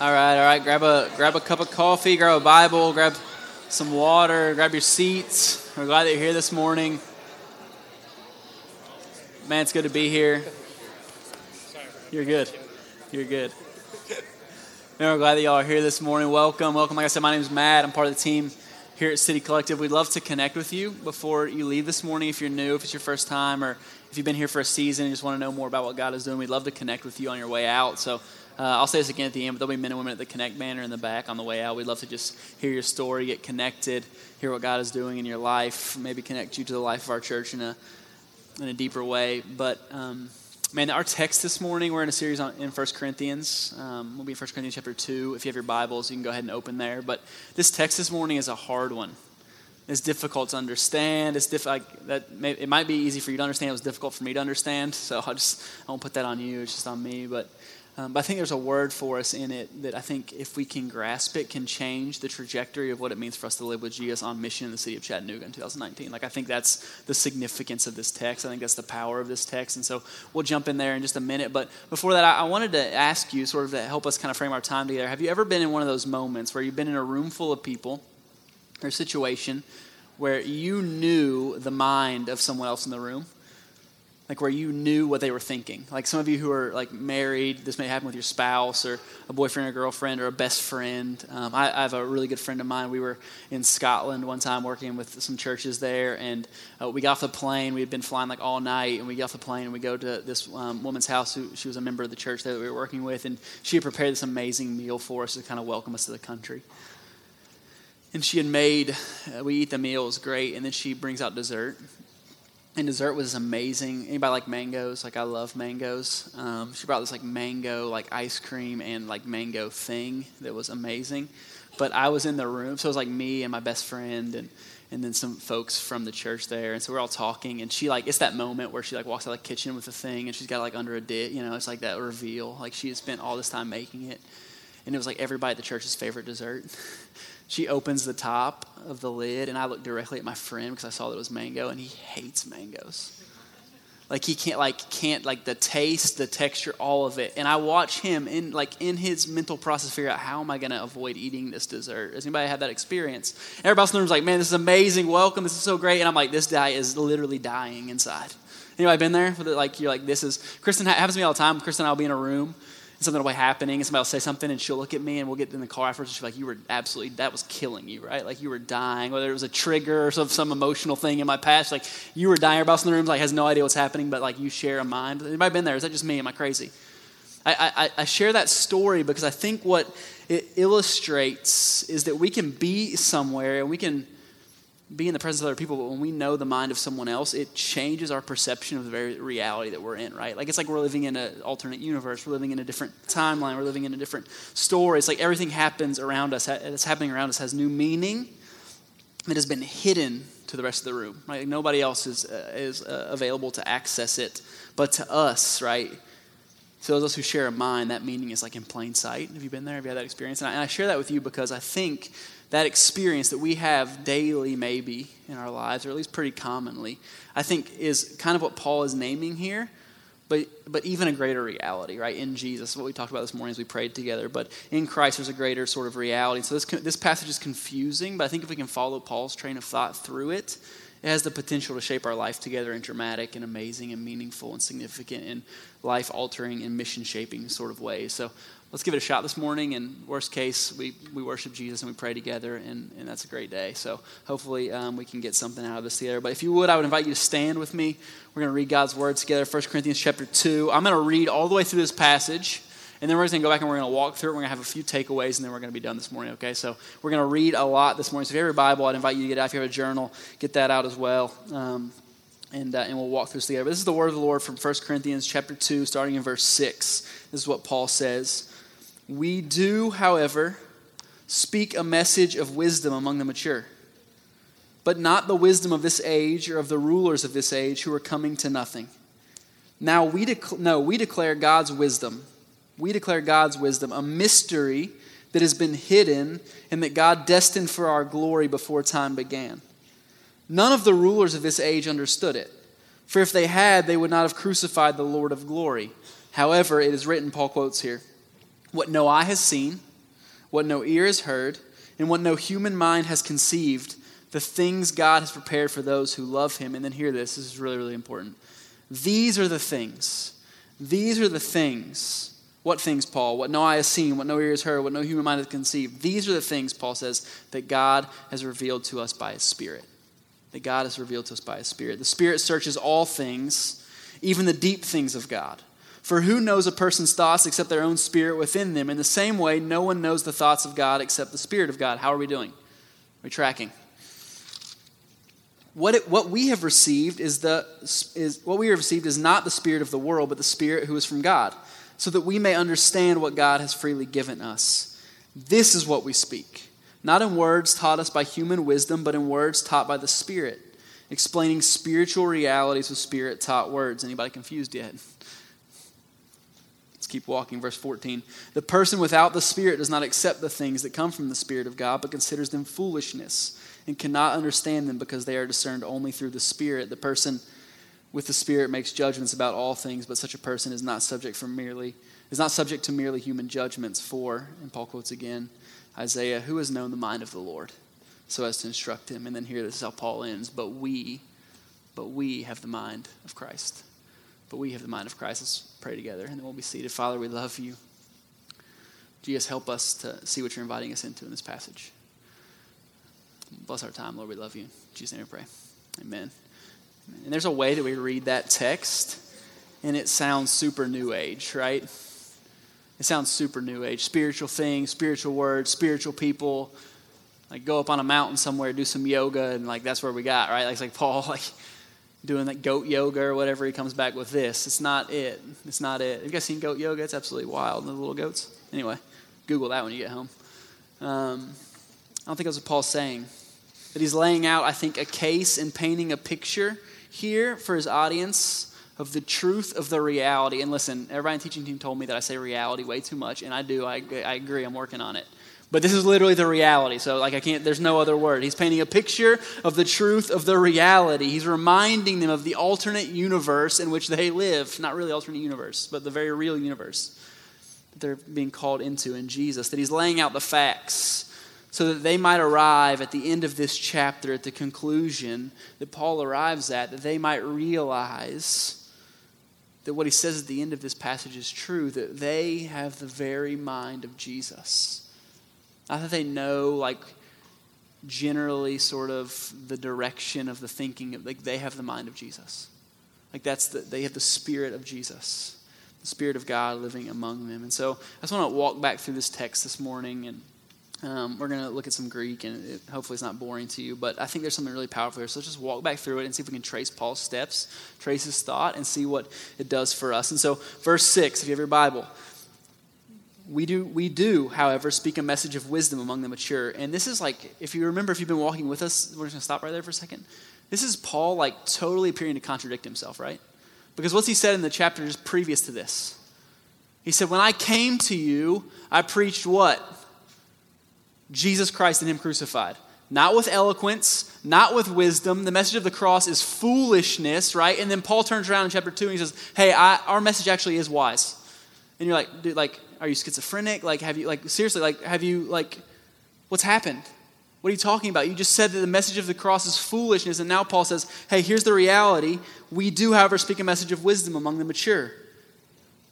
All right, all right. Grab a grab a cup of coffee, grab a Bible, grab some water, grab your seats. We're glad that you're here this morning. Man, it's good to be here. You're good. You're good. Man, we're glad that y'all are here this morning. Welcome, welcome. Like I said, my name is Matt. I'm part of the team here at City Collective. We'd love to connect with you before you leave this morning. If you're new, if it's your first time, or if you've been here for a season and just want to know more about what God is doing, we'd love to connect with you on your way out. So uh, I'll say this again at the end, but there'll be men and women at the Connect banner in the back on the way out. We'd love to just hear your story, get connected, hear what God is doing in your life, maybe connect you to the life of our church in a in a deeper way. But um, Man, our text this morning, we're in a series on, in 1 Corinthians. Um, we'll be in 1 Corinthians chapter 2. If you have your Bibles, you can go ahead and open there. But this text this morning is a hard one. It's difficult to understand. It's diff- like, that may, it might be easy for you to understand. It was difficult for me to understand. So I'll just, I won't put that on you. It's just on me. But um, but I think there's a word for us in it that I think if we can grasp it, can change the trajectory of what it means for us to live with Jesus on mission in the city of Chattanooga in 2019. Like, I think that's the significance of this text. I think that's the power of this text. And so we'll jump in there in just a minute. But before that, I, I wanted to ask you, sort of to help us kind of frame our time together, have you ever been in one of those moments where you've been in a room full of people or situation where you knew the mind of someone else in the room? Like where you knew what they were thinking. Like some of you who are like married, this may happen with your spouse or a boyfriend or girlfriend or a best friend. Um, I, I, have a really good friend of mine. We were in Scotland one time working with some churches there, and uh, we got off the plane. We had been flying like all night, and we get off the plane and we go to this um, woman's house. Who she was a member of the church there that we were working with, and she had prepared this amazing meal for us to kind of welcome us to the country. And she had made, uh, we eat the meal, it was great, and then she brings out dessert and dessert was amazing. Anybody like mangoes? Like I love mangoes. Um, she brought this like mango like ice cream and like mango thing that was amazing. But I was in the room, so it was like me and my best friend and and then some folks from the church there, and so we're all talking. And she like it's that moment where she like walks out of the kitchen with the thing, and she's got like under a dish, you know, it's like that reveal. Like she had spent all this time making it, and it was like everybody at the church's favorite dessert. she opens the top of the lid, and I look directly at my friend because I saw that it was mango, and he hates mangoes. Like he can't like can't like the taste, the texture, all of it. And I watch him in like in his mental process figure out how am I going to avoid eating this dessert. Has anybody had that experience? Everybody else in the like, man, this is amazing. Welcome, this is so great. And I'm like, this guy is literally dying inside. Anybody been there? Like you're like, this is Kristen happens to me all the time. Kristen I'll be in a room something will be happening, and somebody will say something, and she'll look at me, and we'll get in the car afterwards, and she'll be like, "You were absolutely that was killing you, right? Like you were dying, whether it was a trigger or some some emotional thing in my past, like you were dying. Everybody else in the room like has no idea what's happening, but like you share a mind. Anybody been there? Is that just me? Am I crazy? I, I, I share that story because I think what it illustrates is that we can be somewhere and we can be in the presence of other people, but when we know the mind of someone else, it changes our perception of the very reality that we're in, right? Like it's like we're living in an alternate universe, we're living in a different timeline, we're living in a different story. It's like everything happens around us, that's happening around us has new meaning that has been hidden to the rest of the room, right? Nobody else is, uh, is uh, available to access it, but to us, right? To those of us who share a mind, that meaning is like in plain sight. Have you been there? Have you had that experience? And I, and I share that with you because I think that experience that we have daily, maybe in our lives, or at least pretty commonly, I think is kind of what Paul is naming here, but, but even a greater reality, right? In Jesus, what we talked about this morning as we prayed together. But in Christ, there's a greater sort of reality. So this, this passage is confusing, but I think if we can follow Paul's train of thought through it, it has the potential to shape our life together in dramatic and amazing and meaningful and significant and life altering and mission shaping sort of ways. So let's give it a shot this morning. And worst case, we, we worship Jesus and we pray together, and, and that's a great day. So hopefully um, we can get something out of this together. But if you would, I would invite you to stand with me. We're going to read God's word together, 1 Corinthians chapter 2. I'm going to read all the way through this passage. And then we're going to go back and we're going to walk through it. We're going to have a few takeaways, and then we're going to be done this morning, okay? So we're going to read a lot this morning. So if you have your Bible, I'd invite you to get out. If you have a journal, get that out as well. Um, and, uh, and we'll walk through this together. But this is the word of the Lord from 1 Corinthians chapter 2, starting in verse 6. This is what Paul says. We do, however, speak a message of wisdom among the mature, but not the wisdom of this age or of the rulers of this age who are coming to nothing. Now we dec- no, we declare God's wisdom. We declare God's wisdom, a mystery that has been hidden and that God destined for our glory before time began. None of the rulers of this age understood it, for if they had, they would not have crucified the Lord of glory. However, it is written, Paul quotes here, what no eye has seen, what no ear has heard, and what no human mind has conceived, the things God has prepared for those who love him. And then hear this, this is really, really important. These are the things. These are the things. What things, Paul? What no eye has seen, what no ear has heard, what no human mind has conceived. These are the things, Paul says, that God has revealed to us by his Spirit. That God has revealed to us by his Spirit. The Spirit searches all things, even the deep things of God. For who knows a person's thoughts except their own spirit within them? In the same way, no one knows the thoughts of God except the Spirit of God. How are we doing? Are we tracking? What, it, what we have received is the is what we have received is not the spirit of the world, but the spirit who is from God, so that we may understand what God has freely given us. This is what we speak, not in words taught us by human wisdom, but in words taught by the Spirit, explaining spiritual realities with spirit taught words. Anybody confused yet? Keep walking. Verse 14. The person without the Spirit does not accept the things that come from the Spirit of God, but considers them foolishness and cannot understand them because they are discerned only through the Spirit. The person with the Spirit makes judgments about all things, but such a person is not subject for merely is not subject to merely human judgments. For, and Paul quotes again, Isaiah, who has known the mind of the Lord, so as to instruct him. And then here this is how Paul ends, but we, but we have the mind of Christ but we have the mind of Christ. Let's pray together, and then we'll be seated. Father, we love you. Jesus, help us to see what you're inviting us into in this passage. Bless our time, Lord. We love you. In Jesus' name we pray. Amen. And there's a way that we read that text, and it sounds super new age, right? It sounds super new age. Spiritual things, spiritual words, spiritual people. Like go up on a mountain somewhere, do some yoga, and like that's where we got, right? Like it's like Paul, like doing that goat yoga or whatever, he comes back with this. It's not it. It's not it. Have you guys seen goat yoga? It's absolutely wild, the little goats. Anyway, Google that when you get home. Um, I don't think that's what Paul's saying. That he's laying out, I think, a case and painting a picture here for his audience of the truth of the reality. And listen, everybody in teaching team told me that I say reality way too much, and I do. I, I agree. I'm working on it. But this is literally the reality. So, like, I can't, there's no other word. He's painting a picture of the truth of the reality. He's reminding them of the alternate universe in which they live. Not really alternate universe, but the very real universe that they're being called into in Jesus. That he's laying out the facts so that they might arrive at the end of this chapter, at the conclusion that Paul arrives at, that they might realize that what he says at the end of this passage is true, that they have the very mind of Jesus not that they know, like, generally sort of the direction of the thinking. Like, they have the mind of Jesus. Like, that's the, they have the spirit of Jesus, the spirit of God living among them. And so I just want to walk back through this text this morning and um, we're going to look at some Greek, and it, hopefully it's not boring to you, but I think there's something really powerful here. So let's just walk back through it and see if we can trace Paul's steps, trace his thought, and see what it does for us. And so, verse 6, if you have your Bible, we do, we do, however, speak a message of wisdom among the mature. And this is like, if you remember, if you've been walking with us, we're just going to stop right there for a second. This is Paul, like, totally appearing to contradict himself, right? Because what's he said in the chapter just previous to this? He said, When I came to you, I preached what? Jesus Christ and Him crucified. Not with eloquence, not with wisdom. The message of the cross is foolishness, right? And then Paul turns around in chapter 2 and he says, Hey, I, our message actually is wise. And you're like, dude, like, are you schizophrenic? Like, have you, like, seriously, like, have you, like, what's happened? What are you talking about? You just said that the message of the cross is foolishness, and now Paul says, hey, here's the reality. We do, however, speak a message of wisdom among the mature.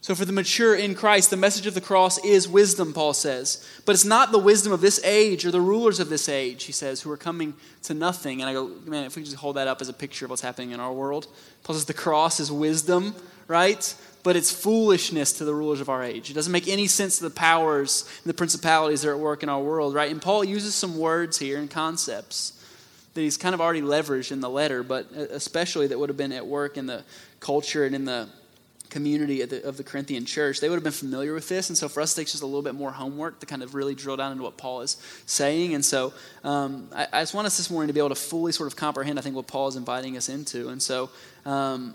So, for the mature in Christ, the message of the cross is wisdom, Paul says. But it's not the wisdom of this age or the rulers of this age, he says, who are coming to nothing. And I go, man, if we just hold that up as a picture of what's happening in our world, Paul says the cross is wisdom, right? but it's foolishness to the rulers of our age. It doesn't make any sense to the powers and the principalities that are at work in our world, right? And Paul uses some words here and concepts that he's kind of already leveraged in the letter, but especially that would have been at work in the culture and in the community of the, of the Corinthian church. They would have been familiar with this. And so for us, it takes just a little bit more homework to kind of really drill down into what Paul is saying. And so um, I, I, just want us this morning to be able to fully sort of comprehend, I think, what Paul is inviting us into. And so um,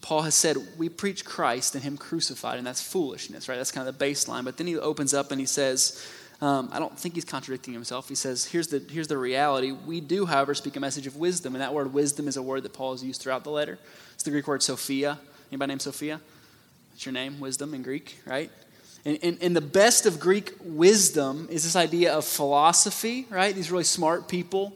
Paul has said, we preach Christ and Him crucified, and that's foolishness, right? That's kind of the baseline. But then he opens up and he says, um, I don't think he's contradicting himself. He says, here's the, here's the reality. We do, however, speak a message of wisdom, and that word wisdom is a word that Paul has used throughout the letter. It's the Greek word Sophia. Anybody named Sophia? That's your name, wisdom in Greek, right? And, and, and, the best of Greek wisdom is this idea of philosophy, right? These really smart people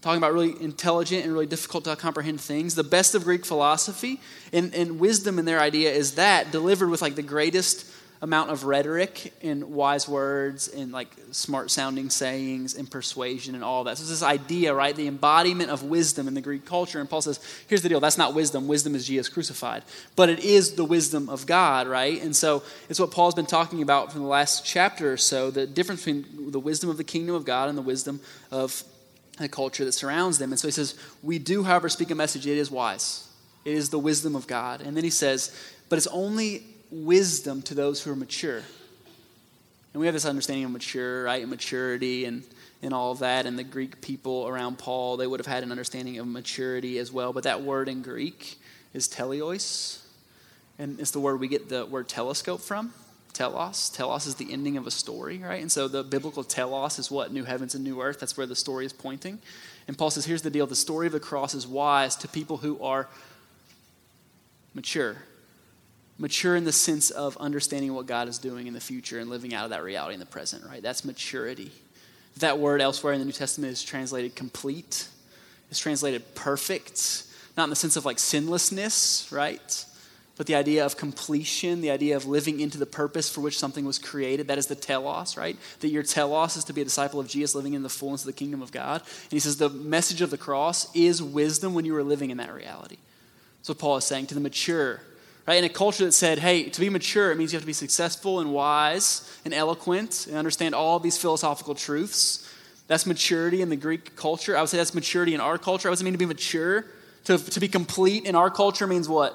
talking about really intelligent and really difficult to comprehend things. The best of Greek philosophy and, and wisdom in their idea is that delivered with like the greatest amount of rhetoric and wise words and like smart sounding sayings and persuasion and all that. So this idea, right? The embodiment of wisdom in the Greek culture. And Paul says, here's the deal. That's not wisdom. Wisdom is Jesus crucified. But it is the wisdom of God, right? And so it's what Paul's been talking about from the last chapter or so, the difference between the wisdom of the kingdom of God and the wisdom of the culture that surrounds them. And so he says, we do, however, speak a message. It is wise. It is the wisdom of God. And then he says, but it's only wisdom to those who are mature. And we have this understanding of mature, right? And maturity and, and all of that. And the Greek people around Paul, they would have had an understanding of maturity as well. But that word in Greek is teleios. And it's the word we get the word telescope from. Telos. Telos is the ending of a story, right? And so the biblical telos is what? New heavens and new earth. That's where the story is pointing. And Paul says, here's the deal the story of the cross is wise to people who are mature mature in the sense of understanding what God is doing in the future and living out of that reality in the present, right? That's maturity. That word elsewhere in the New Testament is translated complete, it's translated perfect, not in the sense of like sinlessness, right? But the idea of completion, the idea of living into the purpose for which something was created, that is the telos, right? That your telos is to be a disciple of Jesus, living in the fullness of the kingdom of God. And he says the message of the cross is wisdom when you are living in that reality. What Paul is saying to the mature, Right? In a culture that said, hey, to be mature, it means you have to be successful and wise and eloquent and understand all these philosophical truths. That's maturity in the Greek culture. I would say that's maturity in our culture. I wouldn't mean to be mature. To, to be complete in our culture means what?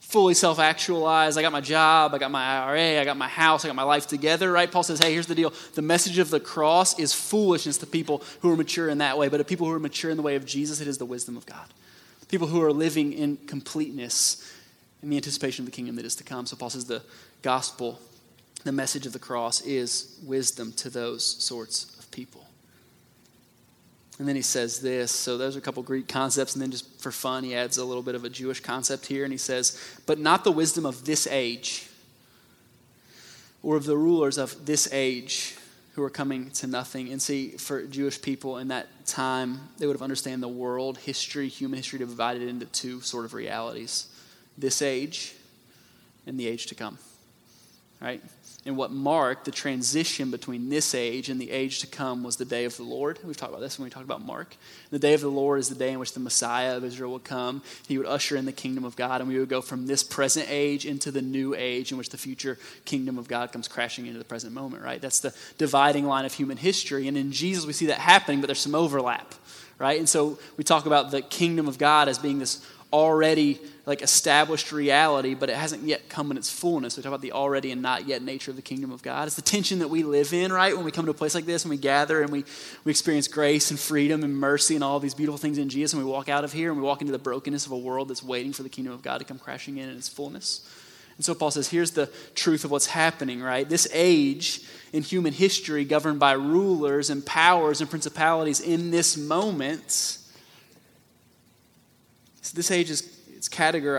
Fully self actualized. I got my job, I got my IRA, I got my house, I got my life together, right? Paul says, hey, here's the deal. The message of the cross is foolishness to people who are mature in that way, but to people who are mature in the way of Jesus, it is the wisdom of God. People who are living in completeness in the anticipation of the kingdom that is to come. So Paul says the gospel, the message of the cross, is wisdom to those sorts of people. And then he says this. So those are a couple Greek concepts, and then just for fun, he adds a little bit of a Jewish concept here, and he says, "But not the wisdom of this age, or of the rulers of this age." Who are coming to nothing. And see, for Jewish people in that time, they would have understood the world, history, human history divided into two sort of realities this age and the age to come. Right? And what marked the transition between this age and the age to come was the day of the Lord. We've talked about this when we talked about Mark. The day of the Lord is the day in which the Messiah of Israel would come. He would usher in the kingdom of God, and we would go from this present age into the new age in which the future kingdom of God comes crashing into the present moment, right? That's the dividing line of human history. And in Jesus, we see that happening, but there's some overlap, right? And so we talk about the kingdom of God as being this already like established reality, but it hasn't yet come in its fullness. We talk about the already and not yet nature of the kingdom of God. It's the tension that we live in, right? When we come to a place like this and we gather and we, we experience grace and freedom and mercy and all these beautiful things in Jesus, and we walk out of here and we walk into the brokenness of a world that's waiting for the kingdom of God to come crashing in in its fullness. And so Paul says, here's the truth of what's happening, right? This age in human history, governed by rulers and powers and principalities in this moment, this age is it's categorized